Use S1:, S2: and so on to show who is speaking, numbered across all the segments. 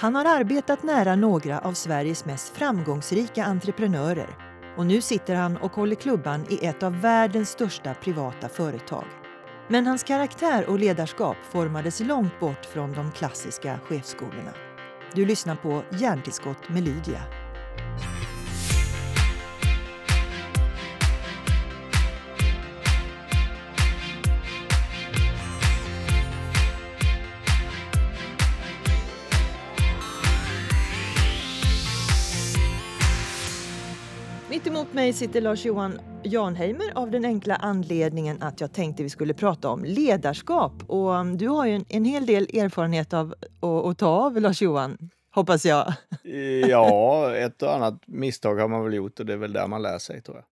S1: Han har arbetat nära några av Sveriges mest framgångsrika entreprenörer och nu sitter han och håller klubban i ett av världens största privata företag. Men hans karaktär och ledarskap formades långt bort från de klassiska chefsskolorna. Du lyssnar på Hjärntillskott med Lydia. Emot mig sitter Lars-Johan Janheimer av den enkla anledningen att jag tänkte vi skulle prata om ledarskap. Och um, du har ju en, en hel del erfarenhet av att, att ta av, Lars-Johan, hoppas jag.
S2: Ja, ett och annat misstag har man väl gjort och det är väl där man lär sig tror jag.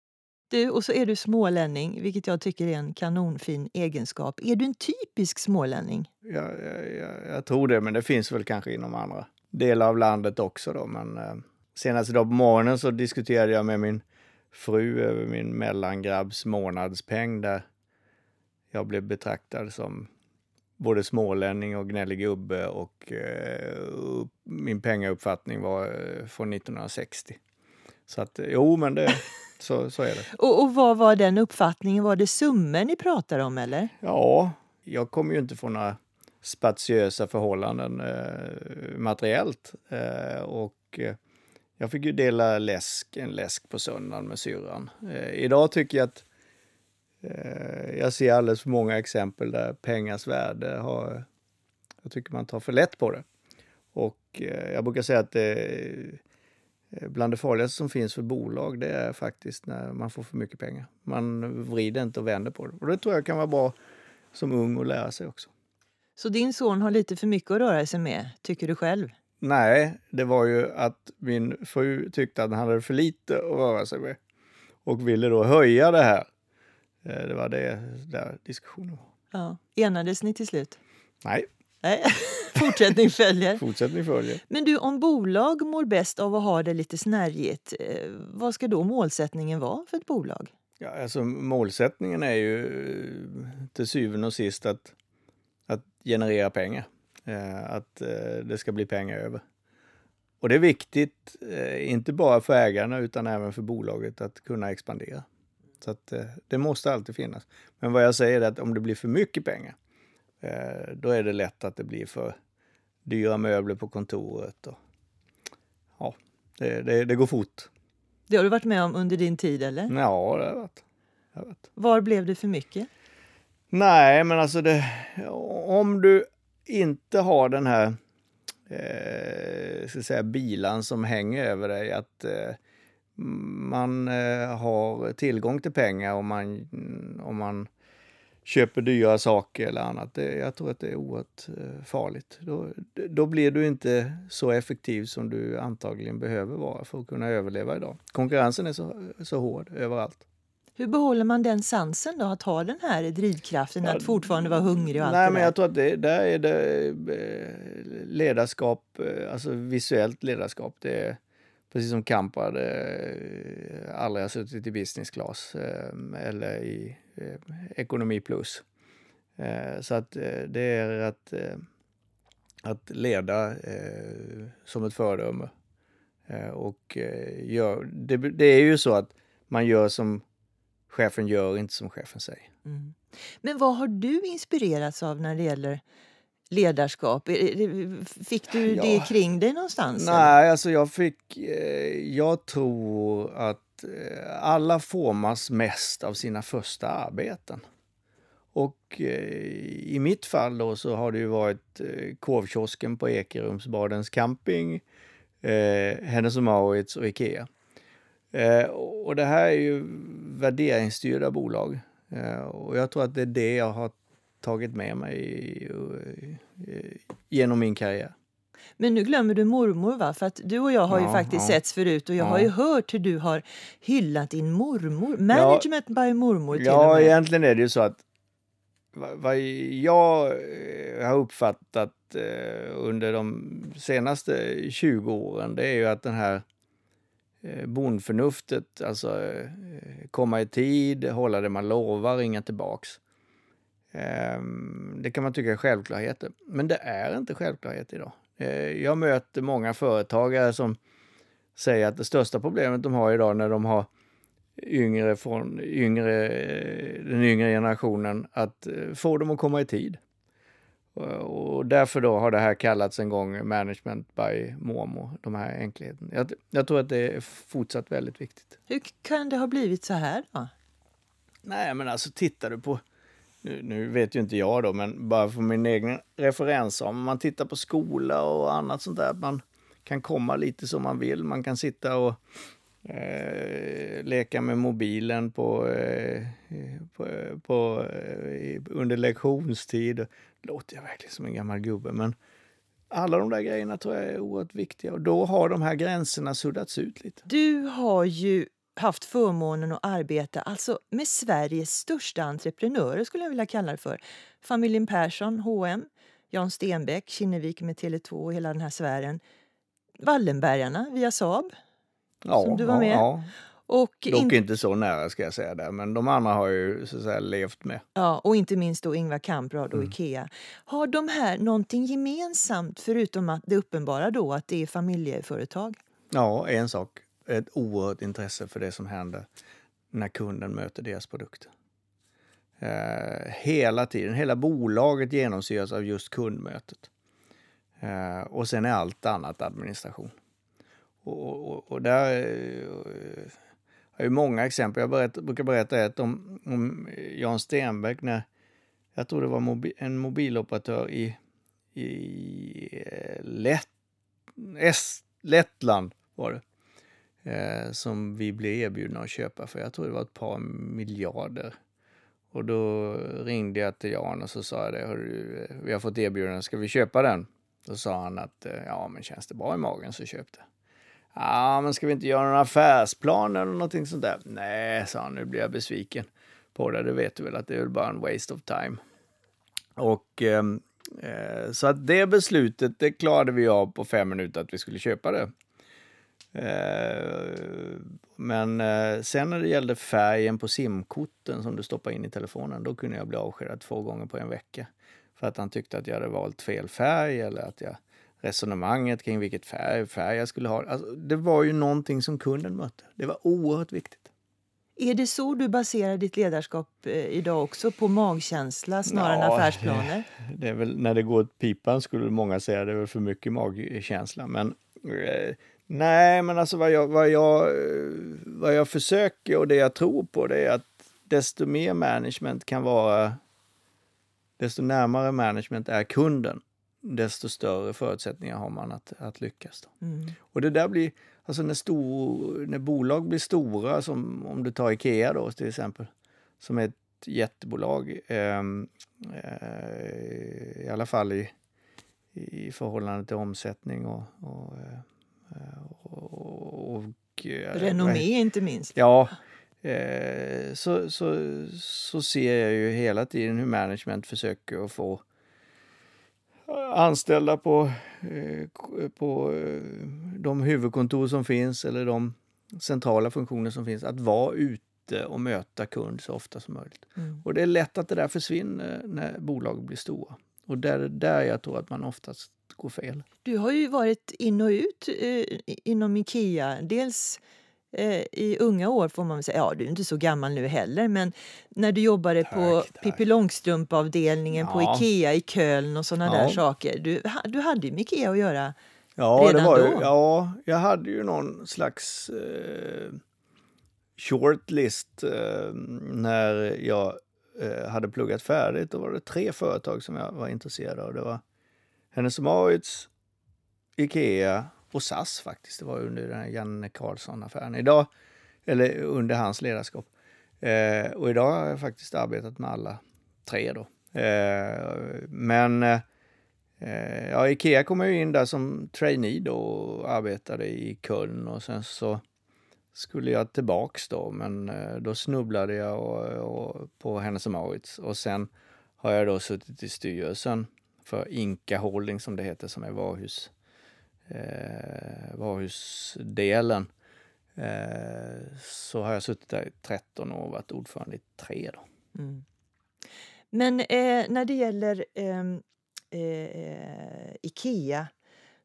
S1: Du, och så är du smålänning, vilket jag tycker är en kanonfin egenskap. Är du en typisk smålänning?
S2: Ja, jag, jag, jag tror det, men det finns väl kanske inom andra delar av landet också då. Men eh, senast idag på morgonen så diskuterade jag med min fru över min mellangrabbs månadspeng där jag blev betraktad som både smålänning och gnällig gubbe och eh, min pengauppfattning var eh, från 1960. Så att jo, men det, så, så är det.
S1: Och, och vad var den uppfattningen? Var det summor ni pratade om eller?
S2: Ja, jag kommer ju inte från några spatiösa förhållanden eh, materiellt. Eh, och eh, jag fick ju dela läsk, en läsk på söndagen med syrran. Eh, idag tycker jag att eh, jag ser alldeles för många exempel där pengars värde har... Jag tycker man tar för lätt på det. Och eh, jag brukar säga att eh, bland det farligaste som finns för bolag, det är faktiskt när man får för mycket pengar. Man vrider inte och vänder på det. Och det tror jag kan vara bra som ung att lära sig också.
S1: Så din son har lite för mycket att röra sig med, tycker du själv?
S2: Nej, det var ju att min fru tyckte att han hade för lite att röra sig med och ville då höja det här. Det var det där diskussionen var.
S1: Ja. Enades ni till slut?
S2: Nej.
S1: Nej. Fortsättning följer.
S2: Fortsättning följer.
S1: Men du, om bolag mår bäst av att ha det lite snärjigt, eh, vad ska då målsättningen vara för ett bolag?
S2: Ja, alltså målsättningen är ju till syvende och sist att, att generera pengar. Eh, att eh, det ska bli pengar över. Och det är viktigt, eh, inte bara för ägarna utan även för bolaget att kunna expandera. Så att det måste alltid finnas. Men vad jag säger är att om det blir för mycket pengar, då är det lätt att det blir för dyra möbler på kontoret. Och, ja, det, det, det går fort.
S1: Det har du varit med om under din tid eller?
S2: Ja, det har jag varit.
S1: Var blev det för mycket?
S2: Nej, men alltså det, om du inte har den här eh, ska säga, bilan som hänger över dig, att eh, man eh, har tillgång till pengar om man, om man köper dyra saker eller annat. Det, jag tror att det är oerhört eh, farligt. Då, då blir du inte så effektiv som du antagligen behöver vara för att kunna överleva idag. Konkurrensen är så, så hård överallt.
S1: Hur behåller man den sansen då, att ha den här drivkraften, ja, att fortfarande vara hungrig och allt
S2: Nej, men jag tror att det, där är det eh, ledarskap, eh, alltså visuellt ledarskap. Det är precis som Kamprad eh, aldrig har suttit i business class eller i ekonomi plus. Så att det är att, att leda som ett föredöme. Och gör, det, det är ju så att man gör som chefen gör inte som chefen säger. Mm.
S1: Men vad har du inspirerats av när det gäller ledarskap? Fick du ja. det kring dig någonstans?
S2: Nej, eller? alltså jag fick... Eh, jag tror att eh, alla formas mest av sina första arbeten. Och eh, i mitt fall då så har det ju varit korvkiosken på Ekerumsbadens camping, eh, Hennes och Mauritz och Ikea. Eh, och det här är ju värderingsstyrda bolag. Eh, och jag tror att det är det jag har tagit med mig i, i, genom min karriär.
S1: Men nu glömmer du mormor va? För att du och jag har ja, ju faktiskt ja. setts förut och jag ja. har ju hört hur du har hyllat din mormor. Management ja, by mormor till
S2: Ja, och med. egentligen är det ju så att vad jag eh, har uppfattat under de senaste 20 åren, det är ju att den här Eh, Eh, bondförnuftet, alltså eh, komma i tid, hålla det man lovar, ringa tillbaks. Ehm, det kan man tycka är självklarheter, men det är inte självklarhet idag. Eh, jag möter många företagare som säger att det största problemet de har idag när de har yngre från yngre, den yngre generationen, att få dem att komma i tid. Och därför då har det här kallats en gång management by Momo, de här enkelheten. Jag, jag, tror att det är fortsatt väldigt viktigt.
S1: Hur kan det ha blivit så här då?
S2: Nej, men alltså tittar du på, nu, nu vet ju inte jag då, men bara för min egen referens, om man tittar på skola och annat sånt där, man kan komma lite som man vill, man kan sitta och eh, leka med mobilen på, eh, på, på eh, under lektionstid. Låter jag verkligen som en gammal gubbe, men alla de där grejerna tror jag är oerhört viktiga och då har de här gränserna suddats ut lite.
S1: Du har ju haft förmånen att arbeta alltså med Sveriges största entreprenörer skulle jag vilja kalla det för. Familjen Persson, H&M, Jan Stenbeck, Kinnevik med Tele2 och hela den här sfären. Wallenbergarna via Saab,
S2: ja,
S1: som du var med.
S2: Ja,
S1: och
S2: Dock in... inte så nära ska jag säga där, men de andra har ju så att säga levt med.
S1: Ja, och inte minst då Ingvar Kamprad och mm. Ikea. Har de här någonting gemensamt förutom att det uppenbara då att det är familjeföretag?
S2: Ja, en sak. Ett oerhört intresse för det som händer när kunden möter deras produkter. Eh, hela tiden, hela bolaget genomsyras av just kundmötet. Eh, och sen är allt annat administration. Och, och, och där eh, har ju många exempel. Jag berätt, brukar berätta ett om, om Jan Stenbeck när jag tror det var mobi, en mobiloperatör i, i eh, Lätt, Est, Lettland var det. Eh, som vi blev erbjudna att köpa för jag tror det var ett par miljarder. Och då ringde jag till Jan och så sa jag det, eh, vi har fått erbjudande, ska vi köpa den? Då sa han att eh, ja, men känns det bra i magen så köp det. Ja, men ska vi inte göra någon affärsplan eller någonting sånt där? Nej, sa han, nu blir jag besviken på det. Det vet du väl att det är väl bara en waste of time. Och ehm, eh, så att det beslutet, det klarade vi av på fem minuter att vi skulle köpa det. Eh, men eh, sen när det gällde färgen på simkorten som du stoppar in i telefonen, då kunde jag bli avskedad två gånger på en vecka. För att han tyckte att jag hade valt fel färg eller att jag resonemanget kring vilket färg, färg jag skulle ha. Alltså, det var ju någonting som kunden mötte. Det var oerhört viktigt.
S1: Är det så du baserar ditt ledarskap eh, idag också? På magkänsla snarare ja, än affärsplaner?
S2: Det är väl, när det går åt pipan skulle många säga det är väl för mycket magkänsla. Men eh, nej, men alltså vad jag, vad, jag, vad jag försöker och det jag tror på det är att desto mer management kan vara, desto närmare management är kunden desto större förutsättningar har man att, att lyckas. Mm. Och det där blir, alltså när, stor, när bolag blir stora, som om du tar Ikea då till exempel, som är ett jättebolag, eh, eh, i alla fall i, i förhållande till omsättning och, och,
S1: eh, och, och eh, Renommé inte minst.
S2: Ja, eh, så, så, så ser jag ju hela tiden hur management försöker att få anställda på, eh, på eh, de huvudkontor som finns eller de centrala funktioner som finns att vara ute och möta kund så ofta som möjligt. Mm. Och det är lätt att det där försvinner när bolag blir stora. Och där är där jag tror att man oftast går fel.
S1: Du har ju varit in och ut eh, inom Ikea. Dels i unga år får man säga, ja du är inte så gammal nu heller, men när du jobbade tack, på Pippi Långstrump-avdelningen ja. på Ikea i Köln och sådana ja. där saker. Du, du hade ju med Ikea att göra
S2: ja, redan var ju, då. Ja, jag hade ju någon slags eh, shortlist eh, när jag eh, hade pluggat färdigt. Då var det tre företag som jag var intresserad av. Det var Hennes Mauritz, Ikea och SAS faktiskt. Det var under den här Janne Carlsson-affären. Idag, eller under hans ledarskap. Eh, och idag har jag faktiskt arbetat med alla tre då. Eh, men eh, ja, Ikea kom ju in där som trainee då och arbetade i Köln och sen så skulle jag tillbaks då, men eh, då snubblade jag och, och på Hennes Mauritz och sen har jag då suttit i styrelsen för Inka Holding som det heter, som är varuhus eh, varuhusdelen eh, så har jag suttit där i 13 år och varit ordförande i tre. Då. Mm.
S1: Men eh, när det gäller ehm, eh, Ikea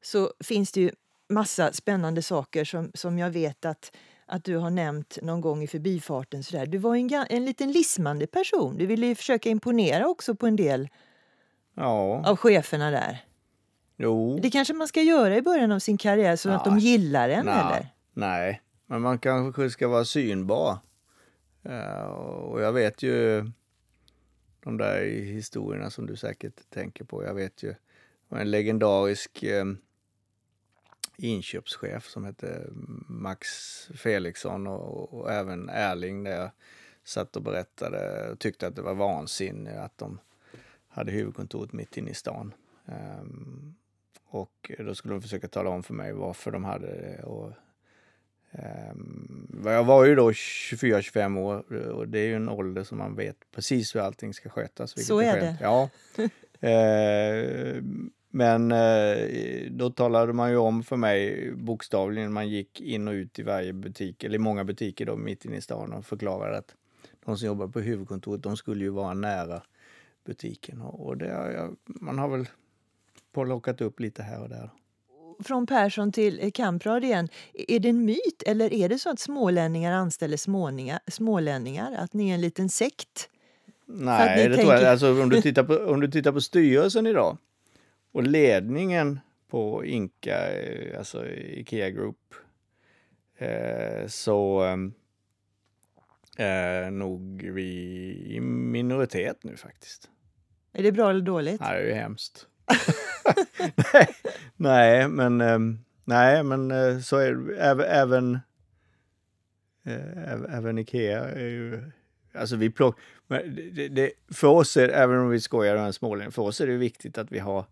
S1: så finns det ju massa spännande saker som, som jag vet att, att du har nämnt någon gång i förbifarten. Sådär. Du var en, en liten lismande person. Du ville ju försöka imponera också på en del
S2: Ja,
S1: av cheferna där.
S2: Jo.
S1: Det kanske man ska göra i början av sin karriär så att
S2: Ja.
S1: de gillar en,
S2: Nej.
S1: eller?
S2: Nej, men man kanske ska vara synbar. Eh, och jag vet ju de där historierna som du säkert tänker på. Jag vet ju, en legendarisk eh, inköpschef som hette Max Felixson och, och även Erling där jag satt och berättade och tyckte att det var vansinne att de hade huvudkontoret mitt inne i stan. Ehm, och då skulle de försöka tala om för mig varför de hade det. Och, ehm, jag var ju då 24-25 år och det är ju en ålder som man vet precis hur allting ska skötas.
S1: Så är
S2: skönt. Ja. Eh, men eh, då talade man ju om för mig bokstavligen, man gick in och ut i varje butik, eller i många butiker då mitt inne i stan och förklarade att de som jobbar på huvudkontoret, de skulle ju vara nära butiken. Och det, man har väl plockat upp lite här och där.
S1: Från Persson till eh, Kamprad igen. Är det en myt eller är det så att smålänningar anställer småningar, smålänningar? Att ni är en liten sekt?
S2: Nej, det tror jag.
S1: tänker-
S2: Alltså, om, du tittar på, om du tittar på styrelsen idag och ledningen på Inka, eh, alltså Ikea Group, eh, så eh, är nog vi i minoritet nu faktiskt.
S1: Är det bra eller dåligt?
S2: Nej, det är ju hemskt. nej, nej, men, ehm, nej, men eh, så är det. Även, eh, även, Ikea är ju... Alltså vi plock, men det, det- för oss, är, även om vi skojar om smålänningar, för oss är det viktigt att vi har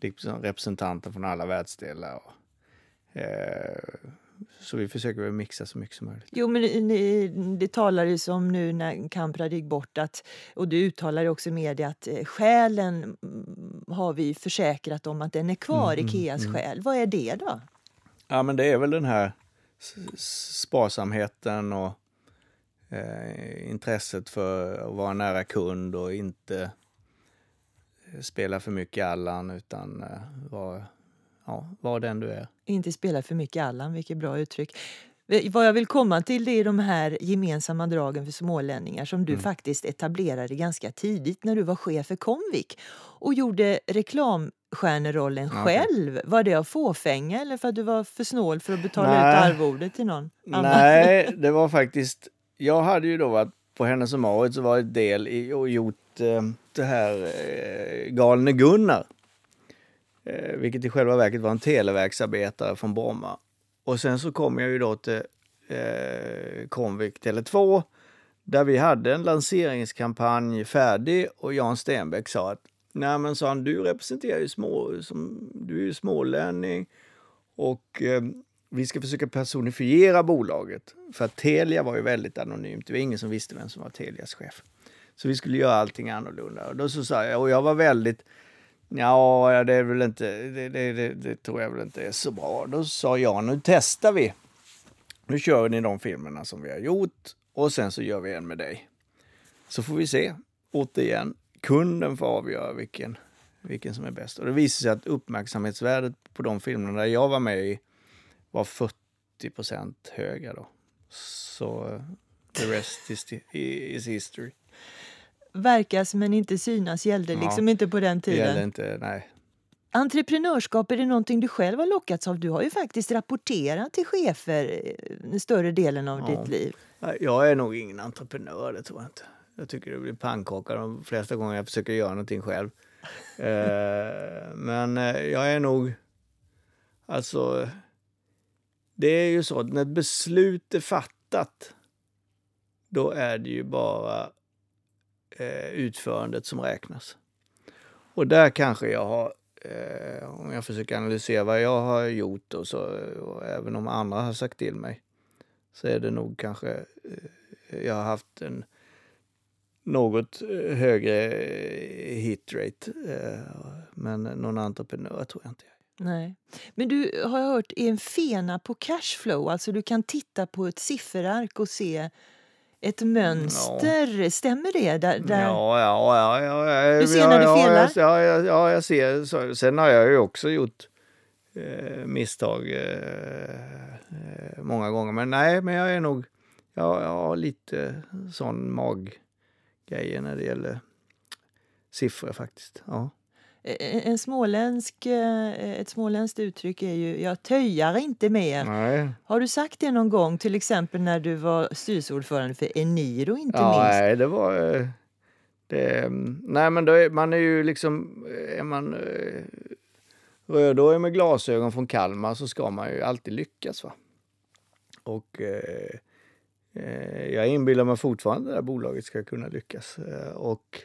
S2: liksom representanter från alla världsdelar. Och, eh, så vi försöker mixa så mycket som möjligt.
S1: Jo, men det- det, det talades om nu när Kamprad gick bort att, och du uttalade också i media att eh, själen har vi försäkrat om att den är kvar,
S2: Mm, mm,
S1: Ikeas
S2: mm.
S1: själ. Vad är det då?
S2: Ja, men det är väl den här sparsamheten och eh, intresset för att vara nära kund och inte eh, spela för mycket Allan utan eh, vara ja, var den du är.
S1: Inte spela för mycket Allan, vilket bra uttryck. Eh, Vad jag vill komma till är de här gemensamma dragen för smålänningar som du
S2: Mm.
S1: faktiskt etablerade ganska tidigt när du var chef för Comvik och gjorde reklamstjärnerollen
S2: Ja, okej.
S1: själv. Var det av fåfänga eller för att du var för snål för att betala
S2: Nej.
S1: ut arvode till någon annan?
S2: Nej, det var faktiskt... Jag hade ju då varit på Hennes och Mauritz och varit del i och gjort eh, det här eh, Galne Gunnar. Eh, vilket i själva verket var en televerksarbetare från Bromma. Och sen så kom jag ju då till eh, Comvik Tele2 där vi hade en lanseringskampanj färdig och Jan Stenbeck sa att Nej men sa han, du representerar ju små, som, du är ju smålänning och eh, vi ska försöka personifiera bolaget. För att Telia var ju väldigt anonymt. Det var ingen som visste vem som var Telias chef. Så vi skulle göra allting annorlunda. Och då så sa jag, och jag var väldigt, ja det är väl inte, det, det, det, det tror jag väl inte är så bra. Då sa jag, nu testar vi. Nu kör ni de filmerna som vi har gjort och sen så gör vi en med dig. Så får vi se. Återigen, kunden får avgöra vilken, vilken som är bäst. Och det visade sig att uppmärksamhetsvärdet på de filmerna där jag var med i var 40 procent högre då. Så the rest is, is history.
S1: Verkas men inte synas gällde
S2: Ja.
S1: liksom inte på den tiden.
S2: inte, nej.
S1: Entreprenörskap, är det någonting du själv har lockats av? Du har ju faktiskt rapporterat till chefer eh, större delen av
S2: Ja.
S1: ditt liv.
S2: Jag är nog ingen entreprenör, det tror jag inte. Jag tycker det blir pannkaka de flesta gånger jag försöker göra någonting själv. eh, men eh, jag är nog... Alltså... Det är ju så att när ett beslut är fattat, då är det ju bara eh, utförandet som räknas. Och där kanske jag har, eh, om jag försöker analysera vad jag har gjort och så, och även om andra har sagt till mig, så är det nog kanske eh, jag har haft en något eh, högre eh, hitrate. eh, Men någon entreprenör tror jag inte jag är.
S1: Nej. Men du har jag hört är en fena på cashflow, alltså du kan titta på ett sifferark och se ett mönster. Stämmer det? Där, där...
S2: Ja, ja, ja. ja, ja
S1: Du ser
S2: ja,
S1: när
S2: ja,
S1: felar?
S2: Ja, ja, ja, jag ser. Så, sen har jag ju också gjort eh, misstag eh, eh, många gånger. Men nej, men jag är nog, jag, jag har lite sån maggrejer när det gäller siffror faktiskt. Ja.
S1: Eh, en småländsk, eh, ett småländskt uttryck är ju jag töjar inte mer.
S2: Nej.
S1: Har du sagt det någon gång, till exempel när du var styrelseordförande för Eniro inte
S2: ja,
S1: minst?
S2: Nej, det var... eh, Det, nej, men är, man är ju liksom... Är man rödhårig med glasögon från Kalmar så ska man ju alltid lyckas. va. Och eh, jag inbillar mig fortfarande att det här bolaget ska kunna lyckas. Och,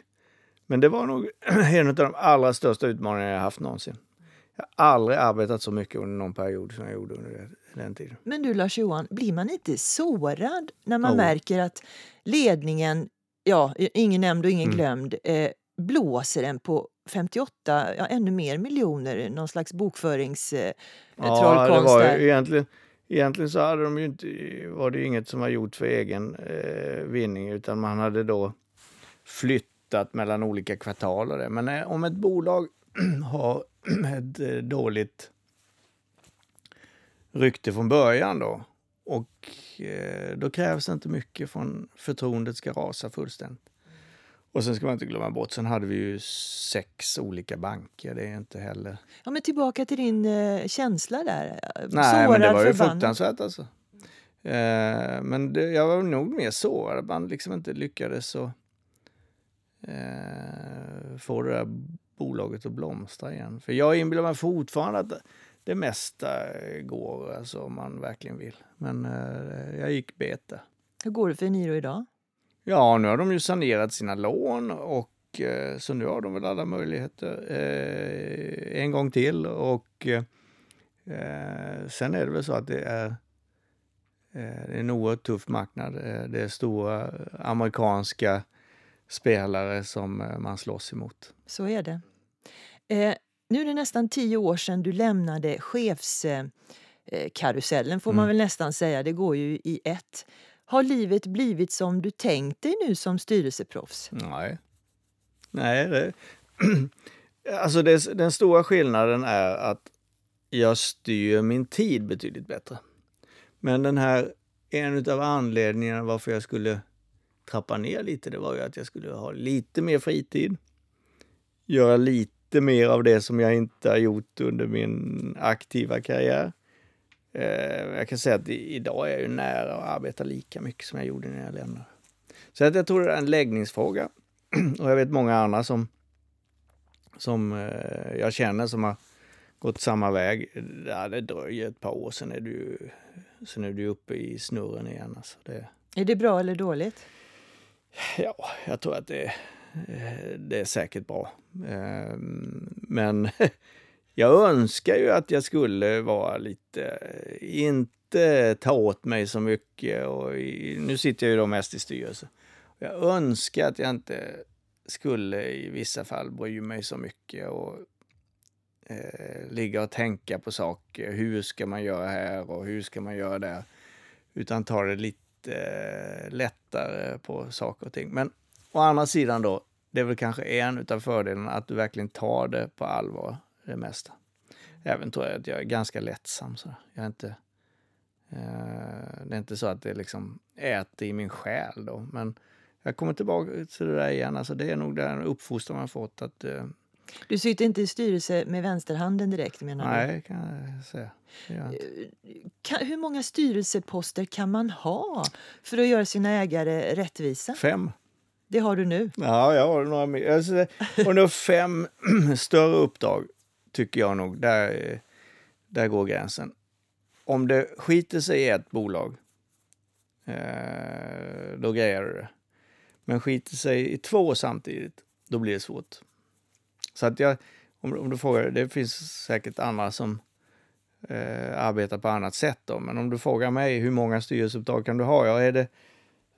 S2: men det var nog en av de allra största utmaningarna jag haft någonsin. Jag har aldrig arbetat så mycket under någon period som jag gjorde under den- den tiden.
S1: Men du Lars-Johan, blir man inte sårad när man
S2: Jo.
S1: märker att ledningen, ja, ingen nämnd och ingen
S2: Mm.
S1: glömd, eh, blåser en på 58, ja ännu mer miljoner, någon slags bokförings eh,
S2: Ja, det var ju egentligen, egentligen så hade de ju inte, var det inget som var gjort för egen eh, vinning utan man hade då flyttat mellan olika kvartal och det. Men eh, om ett bolag har ett eh, dåligt rykte från början då och eh, då krävs det inte mycket från förtroendet ska rasa fullständigt. Och sen ska man inte glömma bort, sen hade vi ju sex olika banker. Det är inte heller
S1: Ja, men tillbaka till din eh, känsla där.
S2: Nej, men det
S1: Sårad,
S2: var ju fruktansvärt alltså. Eh, men det, jag var nog mer sårad att man liksom inte lyckades så, eh, få det där bolaget att blomstra igen. För jag inbillar mig fortfarande att det mesta går alltså, om man verkligen vill. Men eh, jag gick beta.
S1: Hur går det för Eniro idag?
S2: Ja, nu har de ju sanerat sina lån och eh, så nu har de väl alla möjligheter eh, en gång till. Och eh, eh, sen är det väl så att det är, eh, det är en oerhört tuff marknad. Det är stora amerikanska spelare som eh, man slåss emot.
S1: Så är det. Eh, nu är det nästan tio år sedan du lämnade chefskarusellen, eh, karusellen får man
S2: Mm.
S1: väl nästan säga. Det går ju i ett. Har livet blivit som du tänkt dig nu som styrelseproffs?
S2: Nej. Nej, det... Alltså det, den stora skillnaden är att jag styr min tid betydligt bättre. Men den här, en av anledningarna varför jag skulle trappa ner lite, det var ju att jag skulle ha lite mer fritid. Göra lite mer av det som jag inte har gjort under min aktiva karriär. Eh, jag kan säga att idag är jag ju nära att arbeta lika mycket som jag gjorde när jag lämnade. Så att jag tror det är en läggningsfråga. Och jag vet många andra som, som eh, jag känner som har gått samma väg. Ja, det dröjer ett par år, sen är du, sen är du uppe i snurren igen. Alltså det,
S1: Är det bra eller dåligt?
S2: Ja, jag tror att det, eh, det är säkert bra. Ehm, men jag önskar ju att jag skulle vara lite, inte ta åt mig så mycket. Och i, nu sitter jag ju då mest i styrelse. Jag önskar att jag inte skulle i vissa fall bry mig så mycket och eh, ligga och tänka på saker. Hur ska man göra här och hur ska man göra där? Utan ta det lite lite eh, lättare på saker och ting. Men å andra sidan då, det är väl kanske en av fördelarna att du verkligen tar det på allvar, det mesta. Även tror jag att jag är ganska lättsam. Så jag är inte, eh, det är inte så att det liksom äter i min själ då. Men jag kommer tillbaka till det där igen. Alltså det är nog den uppfostran man fått. Att, eh,
S1: du sitter inte i styrelse med vänsterhanden direkt menar du?
S2: nej, kan jag säga. Inte.
S1: Kan, hur många styrelseposter kan man ha för att göra sina ägare rättvisa?
S2: Fem.
S1: Det har du nu.
S2: Ja, jag har några mer. Alltså, under fem större uppdrag tycker jag nog, där, eh, där går gränsen. Om det skiter sig i ett bolag, eh, då grejer du det. Men skiter sig i två samtidigt, då blir det svårt. Så att jag, om, om du frågar, det finns säkert andra som eh, arbetar på annat sätt då, men om du frågar mig hur många styrelseuppdrag kan du ha? Ja, är det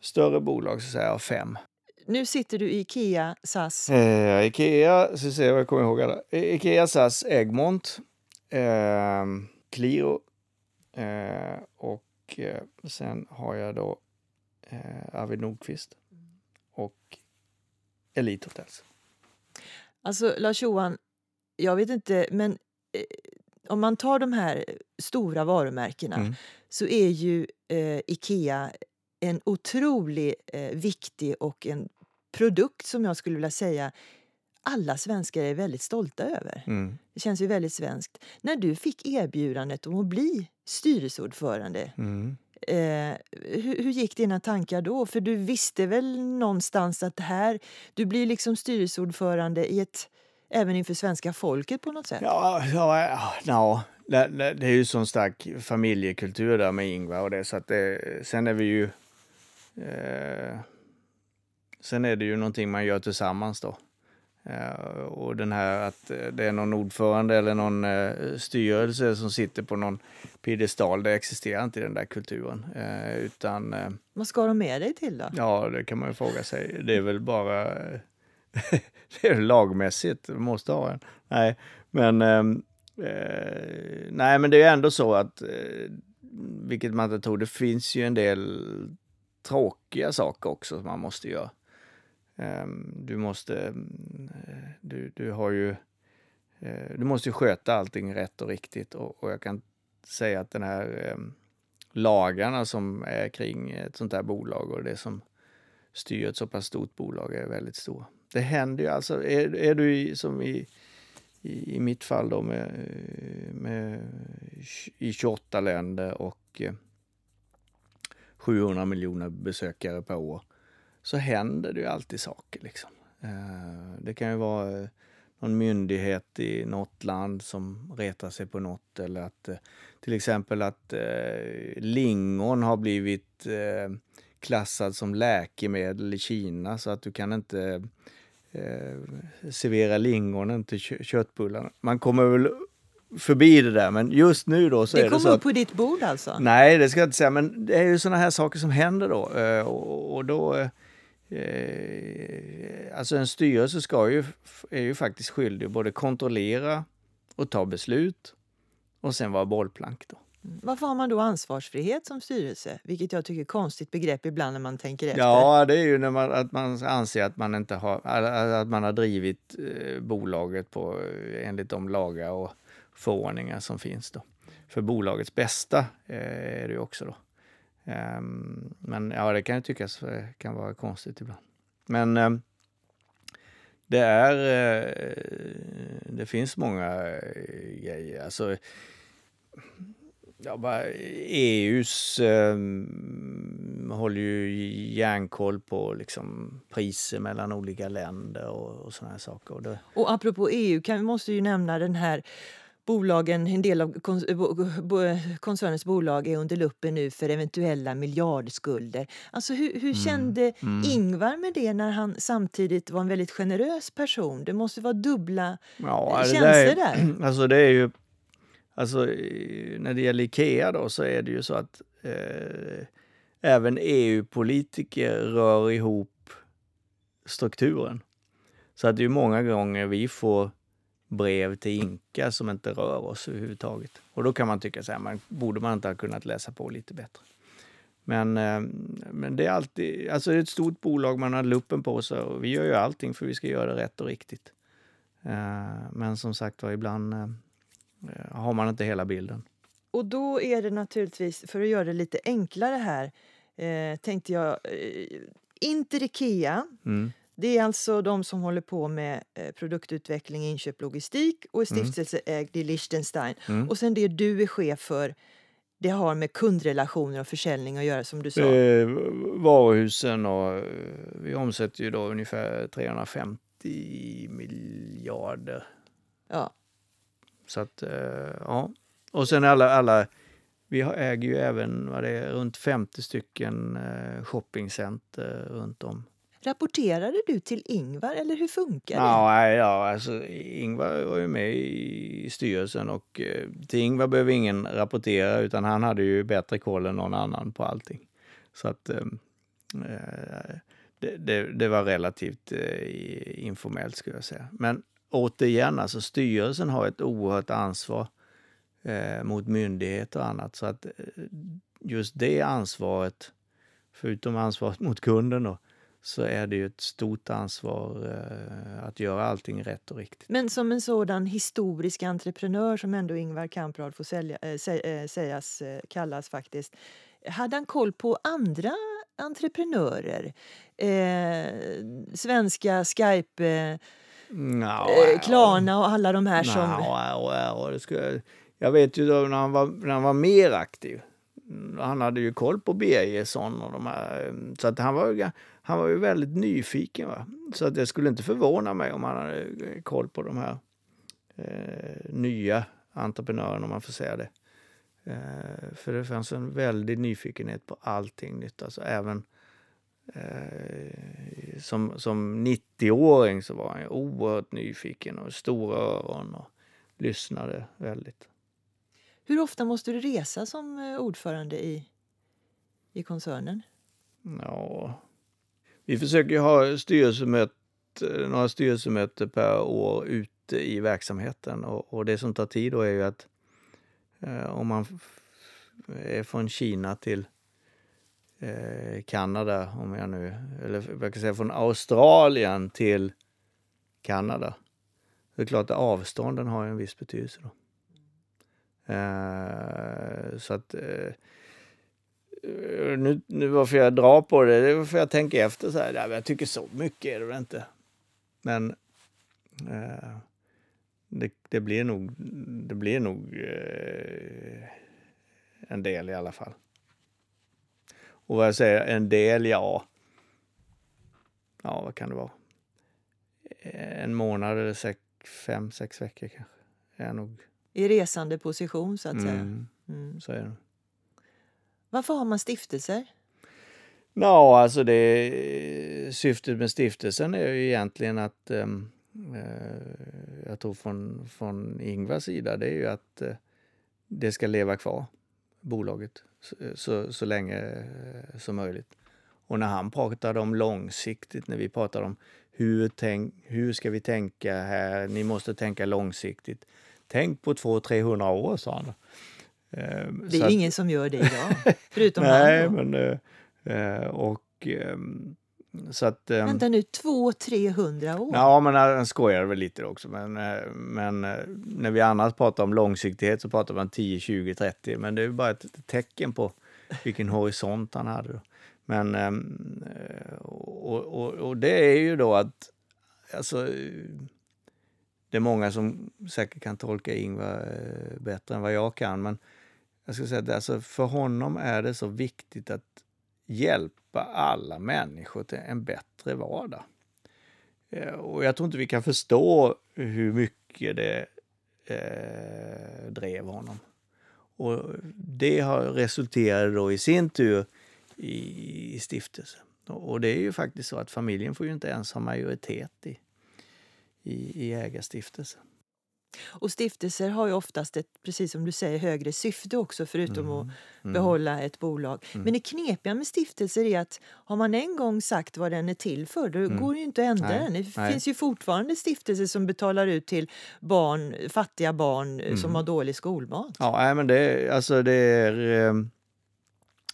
S2: större bolag så säger jag fem.
S1: Nu sitter du i Ikea SAS.
S2: Eh, Ikea, så ser jag jag kommer ihåg alla. Ikea, SAS, Egmont, eh, Qliro eh, och eh, sen har jag då eh, Arvid Nordqvist och Elite Hotels.
S1: Alltså Lars-Johan, jag vet inte, men eh, om man tar de här stora varumärkena
S2: Mm.
S1: så är ju eh, Ikea en otroligt eh, viktig och en produkt som jag skulle vilja säga alla svenskar är väldigt stolta över.
S2: Mm.
S1: Det känns ju väldigt svenskt. När du fick erbjudandet om att bli styrelseordförande,
S2: Mm
S1: eh, hur, hur gick dina tankar då? För du visste väl någonstans att det här, du blir liksom styrelseordförande i ett, även inför svenska folket på något sätt?
S2: Ja, ja, ja, ja. Det, det, det är ju sån stark familjekultur där med Ingvar och det så att det, sen är vi ju eh, Sen är det ju någonting man gör tillsammans då. Eh, och den här att eh, det är någon ordförande eller någon eh, styrelse som sitter på någon piedestal, det existerar inte i den där kulturen. Utan
S1: Vad ska de med dig till då?
S2: Ja, det kan man ju fråga sig. Det är väl bara... det är lagmässigt, du måste ha en. Nej, men... ehm, Eh, nej, men det är ändå så att, vilket man inte tror, det finns ju en del tråkiga saker också som man måste göra. Ehm, du måste... Mm, eh, du, du har ju... Eh, du måste ju sköta allting rätt och riktigt och, och jag kan säga att den här ehm, lagarna som är kring ett sånt här bolag och det som styr ett så pass stort bolag är väldigt stora. Det händer ju alltså, är, är du i, som i, i, i mitt fall då med, eh, med i 28 länder och 700 miljoner besökare per år så händer det ju alltid saker liksom. Eh, Det kan ju vara eh, någon myndighet i något land som retar sig på något eller att eh, till exempel att lingon har blivit klassad som läkemedel i Kina så att du kan inte servera lingonen till kö- köttbullarna. Man kommer väl förbi det där men just nu då så
S1: Det
S2: är det så
S1: upp
S2: att
S1: på ditt bord alltså?
S2: Nej, det ska jag inte säga, men det är ju sådana här saker som händer då. och då... eh, alltså en styrelse ska ju, är ju faktiskt skyldig både kontrollera och ta beslut och sen vara bollplank då.
S1: Varför har man då ansvarsfrihet som styrelse? Vilket jag tycker är konstigt begrepp ibland när man tänker efter.
S2: Ja, det är ju när man, att man anser att man inte har, att man har drivit eh, bolaget på, eh, enligt de lagar och förordningar som finns då. För bolagets bästa är det ju också då. Ehm, men ja, det kan ju tyckas eh, kan vara konstigt ibland. Men ehm, det är, eh, det finns många eh, grejer. Alltså, ja, bara EUs eh, håller ju järnkoll på liksom, priser mellan olika länder och, och såna här saker. Och det,
S1: Och apropå EU kan vi måste ju nämna den här bolagen, en del av kon- bo- bo- koncernens bolag är under luppen nu för eventuella miljardskulder. Alltså hur, hur kände Ingvar med det när han samtidigt var en väldigt generös person? Det måste vara dubbla
S2: ja,
S1: känslor
S2: är-
S1: där.
S2: Alltså det är ju, alltså när det gäller Ikea då så är det ju så att eh, även EU-politiker rör ihop strukturen. Så att det är många gånger vi får brev till Inka som inte rör oss överhuvudtaget. Och då kan man tycka så här, man, borde man inte ha kunnat läsa på lite bättre? Men, eh, men det är alltid, alltså det är ett stort bolag, man har luppen på sig och vi gör ju allting för vi ska göra det rätt och riktigt. Eh, Men som sagt var, ibland eh, har man inte hela bilden.
S1: Och då är det naturligtvis, för att göra det lite enklare här, tänkte jag, Inter Ikea,
S2: Mm.
S1: Det är alltså de som håller på med eh, produktutveckling, inköp, logistik och är
S2: Mm.
S1: stiftelseägd i Liechtenstein.
S2: Mm.
S1: Och sen det du är chef för, det har med kundrelationer och försäljning att göra som du sa.
S2: Eh, varuhusen och eh, vi omsätter ju då ungefär 350 miljarder.
S1: Ja.
S2: Så att, eh, ja. Och sen alla, alla vi äger ju även vad det är, runt 50 stycken eh, shoppingcenter runt om.
S1: Rapporterade du till Ingvar eller hur funkar det?
S2: Ja, nej, ja, alltså Ingvar var ju med i styrelsen och eh, till Ingvar behöver ingen rapportera utan han hade ju bättre koll än någon annan på allting. Så att ehm, eh, det, det, det var relativt eh, informellt skulle jag säga. Men återigen, alltså styrelsen har ett oerhört ansvar eh, mot myndigheter och annat. Så att eh, just det ansvaret, förutom ansvaret mot kunden då, så är det ju ett stort ansvar eh, att göra allting rätt och riktigt.
S1: Men som en sådan historisk entreprenör som ändå Ingvar Kamprad får sälja, äh, sä, sägas äh, kallas faktiskt. Hade han koll på andra entreprenörer? svenska Skype...
S2: No,
S1: Klarna och alla de här som...
S2: No, det skulle, jag vet ju då när han var, när han var mer aktiv. Han hade ju koll på Birgersson och de här. Så att han var, han var ju väldigt nyfiken. Va? Så att det skulle inte förvåna mig om han hade koll på de här eh, nya entreprenörerna, om man får säga det. Eh, för det fanns en väldig nyfikenhet på allting nytt. Alltså även eh, som, som 90-åring så var han oerhört nyfiken och stora öron och lyssnade väldigt.
S1: Hur ofta måste du resa som eh, ordförande i, i koncernen?
S2: Ja, vi försöker ha styrelsemöte, några styrelsemöten per år ute i verksamheten och, och det som tar tid då är ju att eh, om man är från Kina till eh, Kanada, om jag nu, eller jag kan säga från Australien till Kanada. Det är klart att avstånden har en viss betydelse då. Eh, så att eh, nu, nu varför jag drar på det, det är för jag tänker efter så här. Jag tycker så mycket är det väl inte. Men eh, det, det, blir nog, det blir nog eh, en del i alla fall. Och vad jag säger, en del, ja. Ja, vad kan det vara? En månad eller sex, fem, sex veckor kanske. Är nog.
S1: I resande position så att säga.
S2: Mm, mm. Så är det.
S1: Varför har man stiftelser?
S2: Ja, alltså det, syftet med stiftelsen är ju egentligen att, ehm, eh, jag tror från, från Ingvars sida, det är ju att eh, det ska leva kvar, bolaget, så, så, så länge eh, som möjligt. Och när han pratade om långsiktigt, när vi pratade om hur, tänk, hur ska vi tänka här, ni måste tänka långsiktigt. Tänk på 200-300 år, sa han.
S1: Ehm, det är ju ingen som gör det idag, förutom
S2: Nej,
S1: han.
S2: Men, eh, eh, och, ehm, så att, ehm,
S1: Vänta nu, 200-300 år?
S2: Ja, men han skojade väl lite också. Men, eh, men när vi annars pratar om långsiktighet så pratar man 10, 20, 30. Men det är bara ett tecken på vilken horisont han hade. Men, och, och, och det är ju då att alltså, det är många som säkert kan tolka Ingvar bättre än vad jag kan. Men jag ska säga att alltså för honom är det så viktigt att hjälpa alla människor till en bättre vardag. Eh, och jag tror inte vi kan förstå hur mycket det eh, drev honom. Och det har resulterat då i sin tur i, i stiftelse. Och det är ju faktiskt så att familjen får ju inte ens ha majoritet i, i, i ägarstiftelsen.
S1: Och stiftelser har ju oftast ett, precis som du säger, högre syfte också förutom mm. att mm. behålla ett bolag. Mm. Men det knepiga med stiftelser är att har man en gång sagt vad den är till för då mm. går det ju inte att ändra Nej. den. Det Nej. finns ju fortfarande stiftelser som betalar ut till barn, fattiga barn eh, som mm. har dålig skolmat.
S2: Ja, men det, alltså det, är, ehm,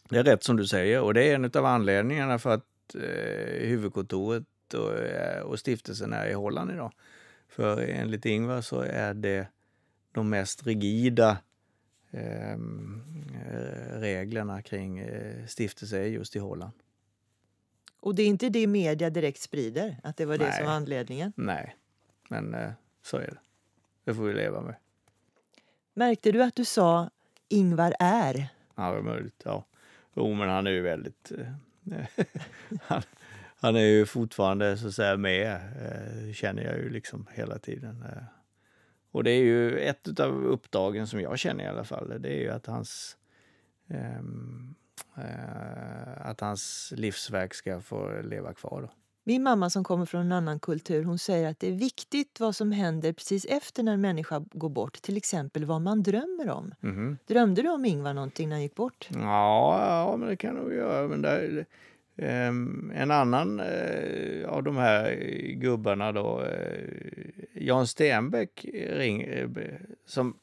S2: det är rätt som du säger och det är en av anledningarna för att eh, huvudkontoret och, eh, och stiftelsen är i Holland idag. För enligt Ingvar så är det de mest rigida ehm, eh, reglerna kring eh, stiftelse just i Holland.
S1: Och det är inte det media direkt sprider, att det var det som var anledningen?
S2: Nej, men eh, så är det. Det får vi leva med.
S1: Märkte du att du sa Ingvar är?
S2: Ja, det är möjligt. Ja. Jo, men han är ju väldigt... Han, han är ju fortfarande så att säga med, eh, känner jag ju liksom hela tiden. Eh. Och det är ju ett av uppdragen som jag känner i alla fall, det är ju att hans ehm, eh, att hans livsverk ska få leva kvar. Då.
S1: Min mamma som kommer från en annan kultur hon säger att det är viktigt vad som händer precis efter när en människa går bort. Till exempel vad man drömmer om. Mm. Drömde du om Ingvar någonting när han gick bort?
S2: Ja, ja men det kan jag nog göra. Men där, Ehm, en annan eh, av de här gubbarna då, eh, Jan Stenbeck, ring, eh, som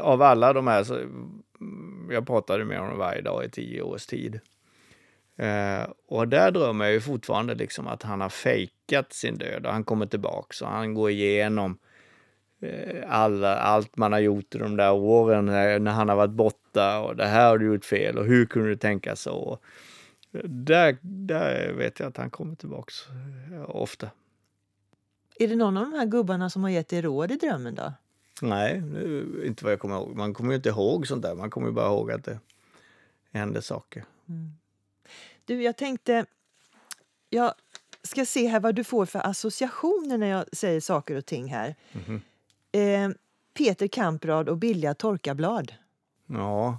S2: av alla de här, så, mm, jag pratade med honom varje dag i tio års tid. Och där drömmer jag ju fortfarande liksom att han har fejkat sin död och han kommer tillbaks och han går igenom alla, allt man har gjort i de där åren när, när han har varit borta och det här har du gjort fel och hur kunde du tänka så? Där, där vet jag att han kommer tillbaks eh, ofta.
S1: Är det någon av de här gubbarna som har gett dig råd i drömmen då?
S2: Nej, inte vad jag kommer ihåg. Man kommer ju inte ihåg sånt där. Man kommer bara ihåg att det hände saker.
S1: Du, jag tänkte... Jag ska se här vad du får för associationer när jag säger saker och ting här. Eh, Peter Kamprad och billiga torkarblad.
S2: Ja,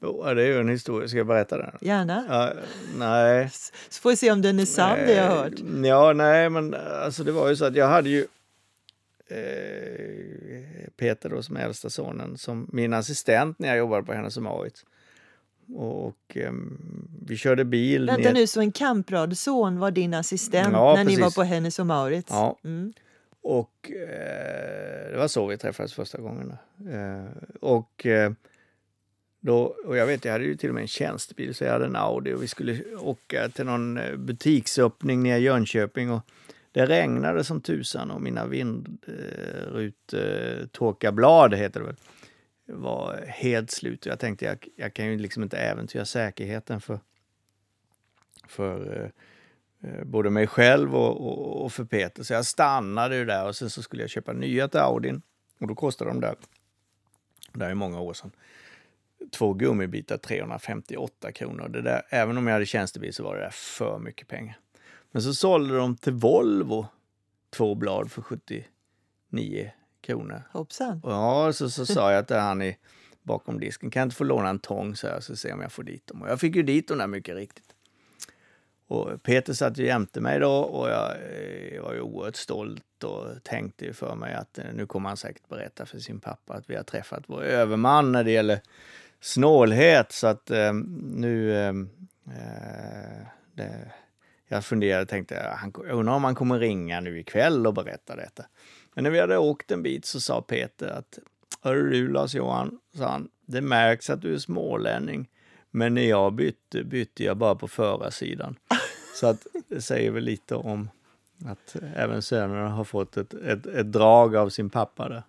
S2: jo, det är ju en historia. Ska jag berätta den?
S1: Gärna.
S2: Ja, nej.
S1: Så får vi se om den är sann, det jag har hört.
S2: Ja, nej, men alltså det var ju så att jag hade ju eh, Peter då, som är äldsta sonen, som min assistent när jag jobbade på Hennes och Mauritz. Och ehm, vi körde bil
S1: Vänta
S2: ner...
S1: nu, så en Kamprad-son var din assistent
S2: Ja,
S1: när ni var
S2: precis.
S1: på Hennes och Mauritz?
S2: Ja.
S1: Mm.
S2: Och eh, det var så vi träffades första gången. Eh, och, eh, då, och jag vet, jag hade ju till och med en tjänstebil, så jag hade en Audi och vi skulle åka till någon eh, butiksöppning nere i Jönköping. Och det regnade som tusan och mina vindruttorkarblad, heter det väl, var helt slut. Jag tänkte, jag, jag kan ju liksom inte äventyra säkerheten för, för eh, eh, både mig själv och, och, och för Peter. Så jag stannade ju där och sen så skulle jag köpa nya till Audin. Och då kostade de där, det här är många år sedan, två gummibitar 358 kronor. Det där, även om jag hade tjänstebil så var det där för mycket pengar. Men så sålde de till Volvo två blad för 79 kronor.
S1: Hoppsan.
S2: Ja, så, så sa jag till han i, bakom disken, kan jag inte få låna en tång så här så se om jag får dit dem. Och jag fick ju dit dem där mycket riktigt. Och Peter satt ju jämte mig då och jag, eh, var ju oerhört stolt och tänkte ju för mig att eh, nu kommer han säkert berätta för sin pappa att vi har träffat vår överman när det gäller snålhet. Så att eh, nu... Eh, eh, det, jag funderade och tänkte, han, jag undrar om han kommer ringa nu ikväll och berätta detta. Men när vi hade åkt en bit så sa Peter att Hörru du Lars-Johan, sa han, det märks att du är smålänning. Men när jag bytte, bytte jag bara på förarsidan. Så att det säger väl lite om att även sönerna har fått ett, ett, ett drag av sin pappa där.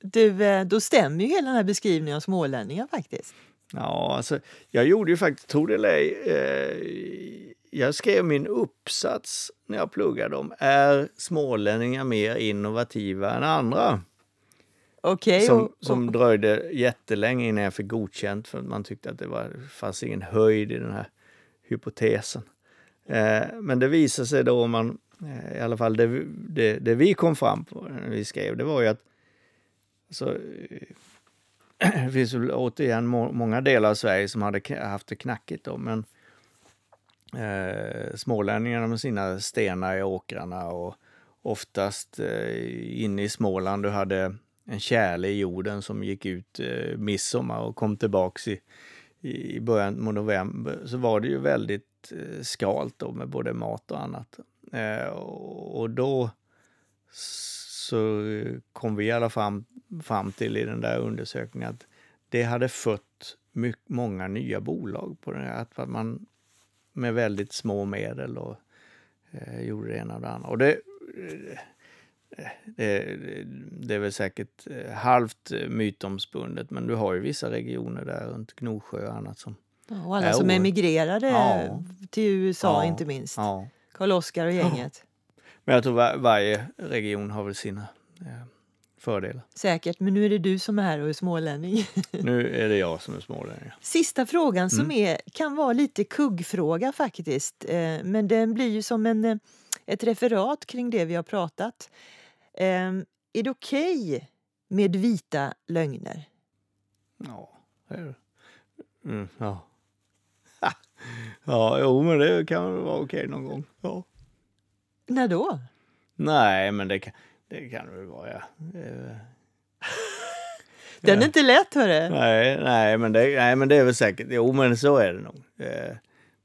S1: Du, eh, då stämmer ju hela den här beskrivningen av smålänningar faktiskt.
S2: Ja, alltså, jag gjorde ju faktiskt, tro det eller ej, eh, jag skrev min uppsats när jag pluggade om är smålänningar mer innovativa än andra?
S1: Okej.
S2: Som,
S1: och-
S2: som dröjde jättelänge innan jag fick godkänt för man tyckte att det var, fanns ingen höjd i den här hypotesen. Eh, men det visade sig då, om man, eh, i alla fall det, det, det vi kom fram på när vi skrev, det var ju att så eh, det finns väl återigen må, många delar av Sverige som hade haft det knackigt då, men eh, smålänningarna med sina stenar i åkrarna och oftast eh, inne i Småland, du hade en kärle i jorden som gick ut eh, midsommar och kom tillbaks i, i början av november, så var det ju väldigt eh, skalt då med både mat och annat. Eh, och, och då så kom vi i alla fall fram, fram till i den där undersökningen att det hade fött mycket, många nya bolag på det här. Att man med väldigt små medel och eh, gjorde det ena och det andra. Och det, eh, det, det är väl säkert eh, halvt eh, mytomspunnet, men du har ju vissa regioner där runt Gnosjö och annat som...
S1: Ja, och alla som emigrerade
S2: Ja.
S1: till USA
S2: Ja,
S1: inte minst.
S2: Ja.
S1: Karl-Oskar och gänget.
S2: Men jag tror var, varje region har väl sina eh, fördelar.
S1: Säkert, men nu är det du som är här och är smålänning.
S2: Nu är det jag som är smålänning.
S1: Sista frågan som
S2: Mm.
S1: är, kan vara lite kuggfråga faktiskt. Eh, men den blir ju som en, eh, ett referat kring det vi har pratat. Eh, är det okej med vita lögner?
S2: Ja, det är det. Mm, ja. ja, jo, men det kan vara okej någon gång. Ja.
S1: När då?
S2: Nej, men det kan det kan det väl vara, ja.
S1: Den är inte lätt hörru.
S2: Nej, nej, men det, nej, men det är väl säkert. Jo, men så är det nog.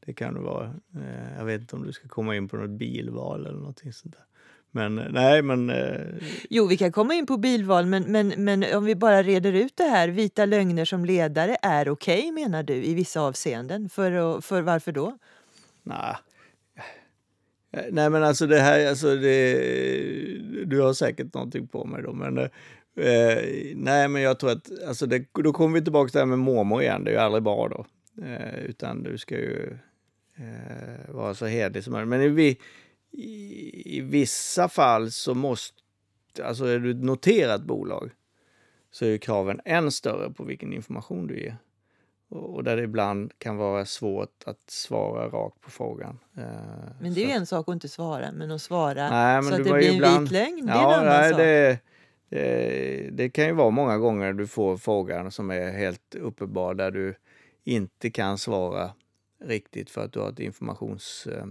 S2: Det kan det vara. Eh, jag vet inte om du ska komma in på något bilval eller någonting sånt där. Men eh, nej, men... Eh,
S1: Jo, vi kan komma in på bilval, men, men, men om vi bara reder ut det här. Vita lögner som ledare är okej menar du i vissa avseenden. För, för varför då?
S2: Nej. Eh, nej men alltså det här, alltså det, du har säkert någonting på mig då men eh, eh, nej men jag tror att, alltså det, då kommer vi tillbaka till det här med mormor igen, det är ju aldrig bra då. Eh, utan du ska ju eh, vara så hederlig som möjligt. Men i, i, i vissa fall så måste, alltså är du ett noterat bolag så är kraven än större på vilken information du ger. Och där det ibland kan vara svårt att svara rakt på frågan. Eh,
S1: men det är ju en sak att inte svara, men att svara
S2: nej,
S1: så att det blir ibland, en vit lögn, det
S2: ja,
S1: är en annan
S2: nej,
S1: sak.
S2: Det, det, det, kan ju vara många gånger du får frågan som är helt uppenbar där du inte kan svara riktigt för att du har ett informations, eh,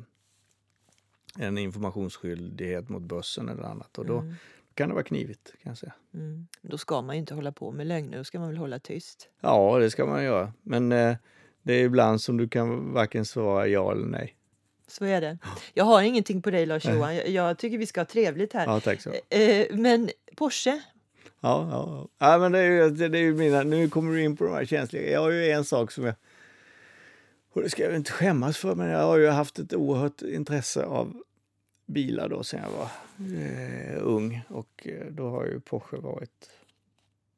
S2: en informationsskyldighet mot börsen eller annat. Och då mm. Kan det vara knivigt kan säga.
S1: Mm. Då ska man ju inte hålla på med lögner, då ska man väl hålla tyst?
S2: Ja, det ska man göra. Men eh, det är ibland som du kan varken svara ja eller nej.
S1: Så är det. Jag har ingenting på dig Lars-Johan. Jag, jag, tycker vi ska ha trevligt här.
S2: Ja, tack så.
S1: Eh, men Porsche?
S2: Ja, ja, ja. men det är ju, det är ju mina, nu kommer du in på de här känsliga. Jag har ju en sak som jag och det ska jag inte skämmas för, men jag har ju haft ett oerhört intresse av bilar då sen jag var eh, ung och eh, då har ju Porsche varit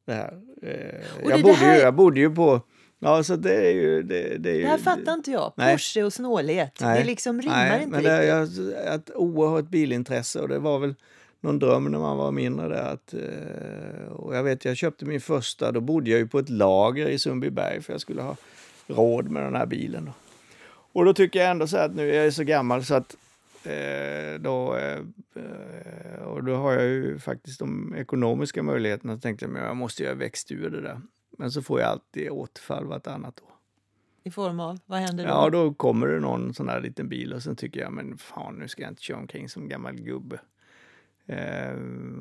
S2: det här. Eh, jag, bodde här... Ju, jag bodde ju på Ja, så det är ju... Det, det, är ju,
S1: det här fattar inte jag. Nej. Porsche och snålhet. Nej. Det liksom rimmar Nej, inte
S2: men
S1: riktigt.
S2: Det är ett oerhört bilintresse och det var väl någon dröm när man var mindre där. Att, eh, och jag vet, jag köpte min första, då bodde jag ju på ett lager i Sundbyberg för jag skulle ha råd med den här bilen. Och då tycker jag ändå så att nu är jag så gammal så att eh, då, eh, och då har jag ju faktiskt de ekonomiska möjligheterna. Så tänkte jag, men jag måste ju växt ur det där. Men så får jag alltid återfall vartannat år.
S1: I form av? Vad händer då?
S2: Ja, då kommer det någon sån här liten bil och sen tycker jag, men fan nu ska jag inte köra omkring som gammal gubbe. Eh,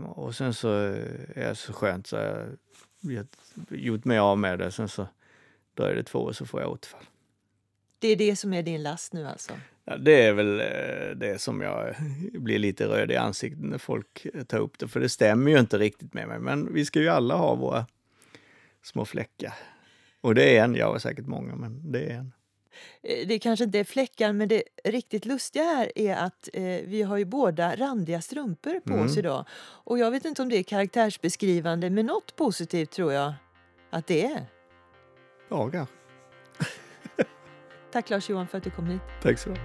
S2: och sen så är det så skönt så jag har gjort mig av med det. Sen så dröjer det två år så får jag återfall.
S1: Det är det som är din last nu alltså?
S2: Ja, det är väl eh, det som jag blir lite röd i ansiktet när folk tar upp det, för det stämmer ju inte riktigt med mig. Men vi ska ju alla ha våra små fläckar. Och det är en, jag har säkert många, men det är en.
S1: Eh, det kanske inte är fläckar, men det riktigt lustiga här är att eh, vi har ju båda randiga strumpor på mm. oss idag. Och jag vet inte om det är karaktärsbeskrivande, men något positivt tror jag att det är.
S2: Ja, kanske.
S1: Tack Lars-Johan för att du kom hit.
S2: Tack så mycket.